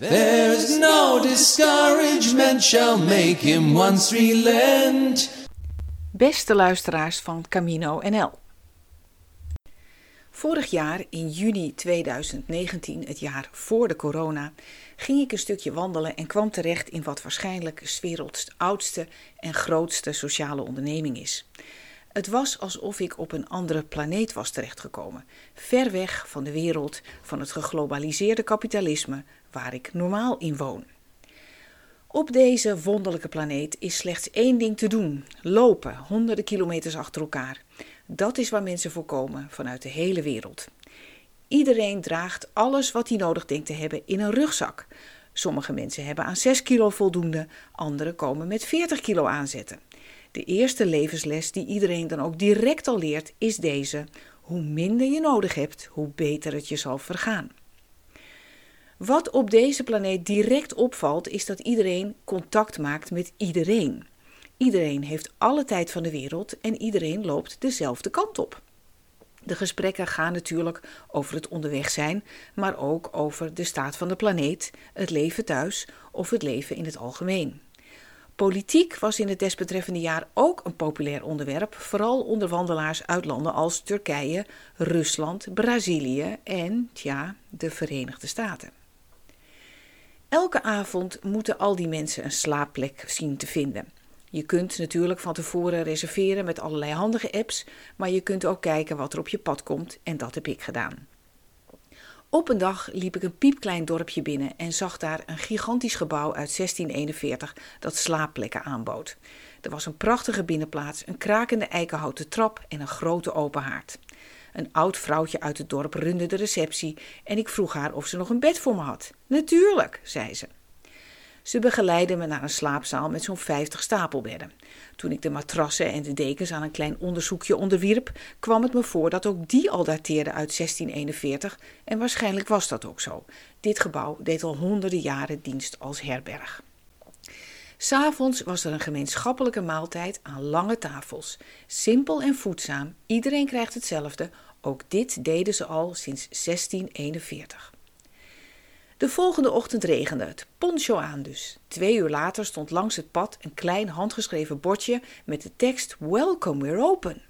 There's no discouragement shall make him once relent. Beste luisteraars van Camino NL. Vorig jaar, in juni 2019, het jaar voor de corona, ging ik een stukje wandelen en kwam terecht in wat waarschijnlijk 's werelds oudste en grootste sociale onderneming is. Het was alsof ik op een andere planeet was terechtgekomen, ver weg van de wereld van het geglobaliseerde kapitalisme waar ik normaal in woon. Op deze wonderlijke planeet is slechts één ding te doen: lopen, honderden kilometers achter elkaar. Dat is waar mensen voor komen vanuit de hele wereld. Iedereen draagt alles wat hij nodig denkt te hebben in een rugzak. Sommige mensen hebben aan 6 kilo voldoende, anderen komen met 40 kilo aanzetten. De eerste levensles die iedereen dan ook direct al leert is deze: hoe minder je nodig hebt, hoe beter het je zal vergaan. Wat op deze planeet direct opvalt, is dat iedereen contact maakt met iedereen. Iedereen heeft alle tijd van de wereld en iedereen loopt dezelfde kant op. De gesprekken gaan natuurlijk over het onderweg zijn, maar ook over de staat van de planeet, het leven thuis of het leven in het algemeen. Politiek was in het desbetreffende jaar ook een populair onderwerp, vooral onder wandelaars uit landen als Turkije, Rusland, Brazilië en, tja, de Verenigde Staten. Elke avond moeten al die mensen een slaapplek zien te vinden. Je kunt natuurlijk van tevoren reserveren met allerlei handige apps, maar je kunt ook kijken wat er op je pad komt en dat heb ik gedaan. Op een dag liep ik een piepklein dorpje binnen en zag daar een gigantisch gebouw uit 1641 dat slaapplekken aanbood. Er was een prachtige binnenplaats, een krakende eikenhouten trap en een grote open haard. Een oud vrouwtje uit het dorp runde de receptie en ik vroeg haar of ze nog een bed voor me had. Natuurlijk, zei ze. Ze begeleidde me naar een slaapzaal met zo'n 50 stapelbedden. Toen ik de matrassen en de dekens aan een klein onderzoekje onderwierp, kwam het me voor dat ook die al dateerde uit 1641 en waarschijnlijk was dat ook zo. Dit gebouw deed al honderden jaren dienst als herberg. S'avonds was er een gemeenschappelijke maaltijd aan lange tafels. Simpel en voedzaam, iedereen krijgt hetzelfde. Ook dit deden ze al sinds 1641. De volgende ochtend regende het, poncho aan dus. Twee uur later stond langs het pad een klein handgeschreven bordje met de tekst Welcome, we're open.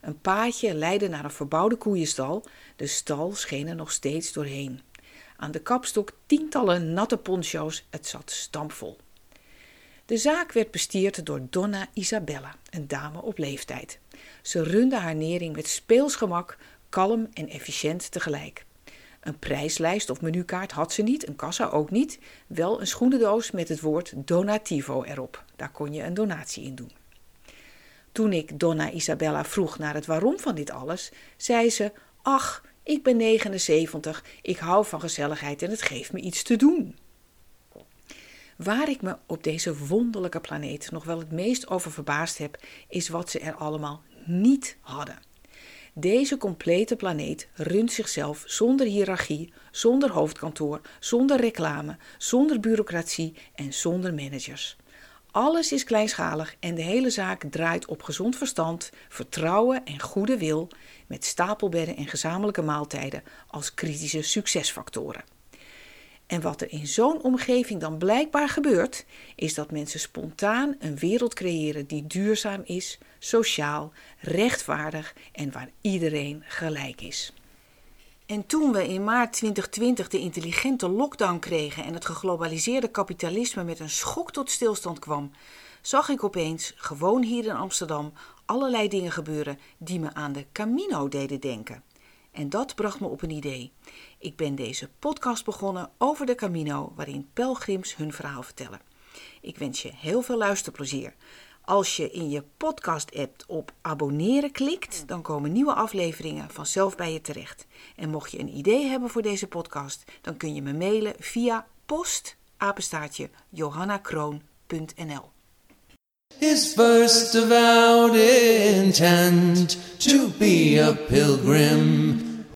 Een paadje leidde naar een verbouwde koeienstal. De stal scheen er nog steeds doorheen. Aan de kapstok tientallen natte poncho's, het zat stampvol. De zaak werd bestierd door Donna Isabella, een dame op leeftijd. Ze runde haar nering met speelsgemak, kalm en efficiënt tegelijk. Een prijslijst of menukaart had ze niet, een kassa ook niet. Wel een schoenendoos met het woord donativo erop. Daar kon je een donatie in doen. Toen ik Donna Isabella vroeg naar het waarom van dit alles, zei ze: Ach, ik ben 79, ik hou van gezelligheid en het geeft me iets te doen. Waar ik me op deze wonderlijke planeet nog wel het meest over verbaasd heb, is wat ze er allemaal niet hadden. Deze complete planeet runt zichzelf zonder hiërarchie, zonder hoofdkantoor, zonder reclame, zonder bureaucratie en zonder managers. Alles is kleinschalig en de hele zaak draait op gezond verstand, vertrouwen en goede wil, met stapelbedden en gezamenlijke maaltijden als kritische succesfactoren. En wat er in zo'n omgeving dan blijkbaar gebeurt, is dat mensen spontaan een wereld creëren die duurzaam is, sociaal, rechtvaardig en waar iedereen gelijk is. En toen we in maart 2020 de intelligente lockdown kregen en het geglobaliseerde kapitalisme met een schok tot stilstand kwam, zag ik opeens, gewoon hier in Amsterdam, allerlei dingen gebeuren die me aan de Camino deden denken. En dat bracht me op een idee. Ik ben deze podcast begonnen over de Camino, waarin pelgrims hun verhaal vertellen. Ik wens je heel veel luisterplezier. Als je in je podcast-app op abonneren klikt, dan komen nieuwe afleveringen vanzelf bij je terecht. En mocht je een idee hebben voor deze podcast, dan kun je me mailen via postapenstaartje johannakroon.nl. His first avowed intent to be a pilgrim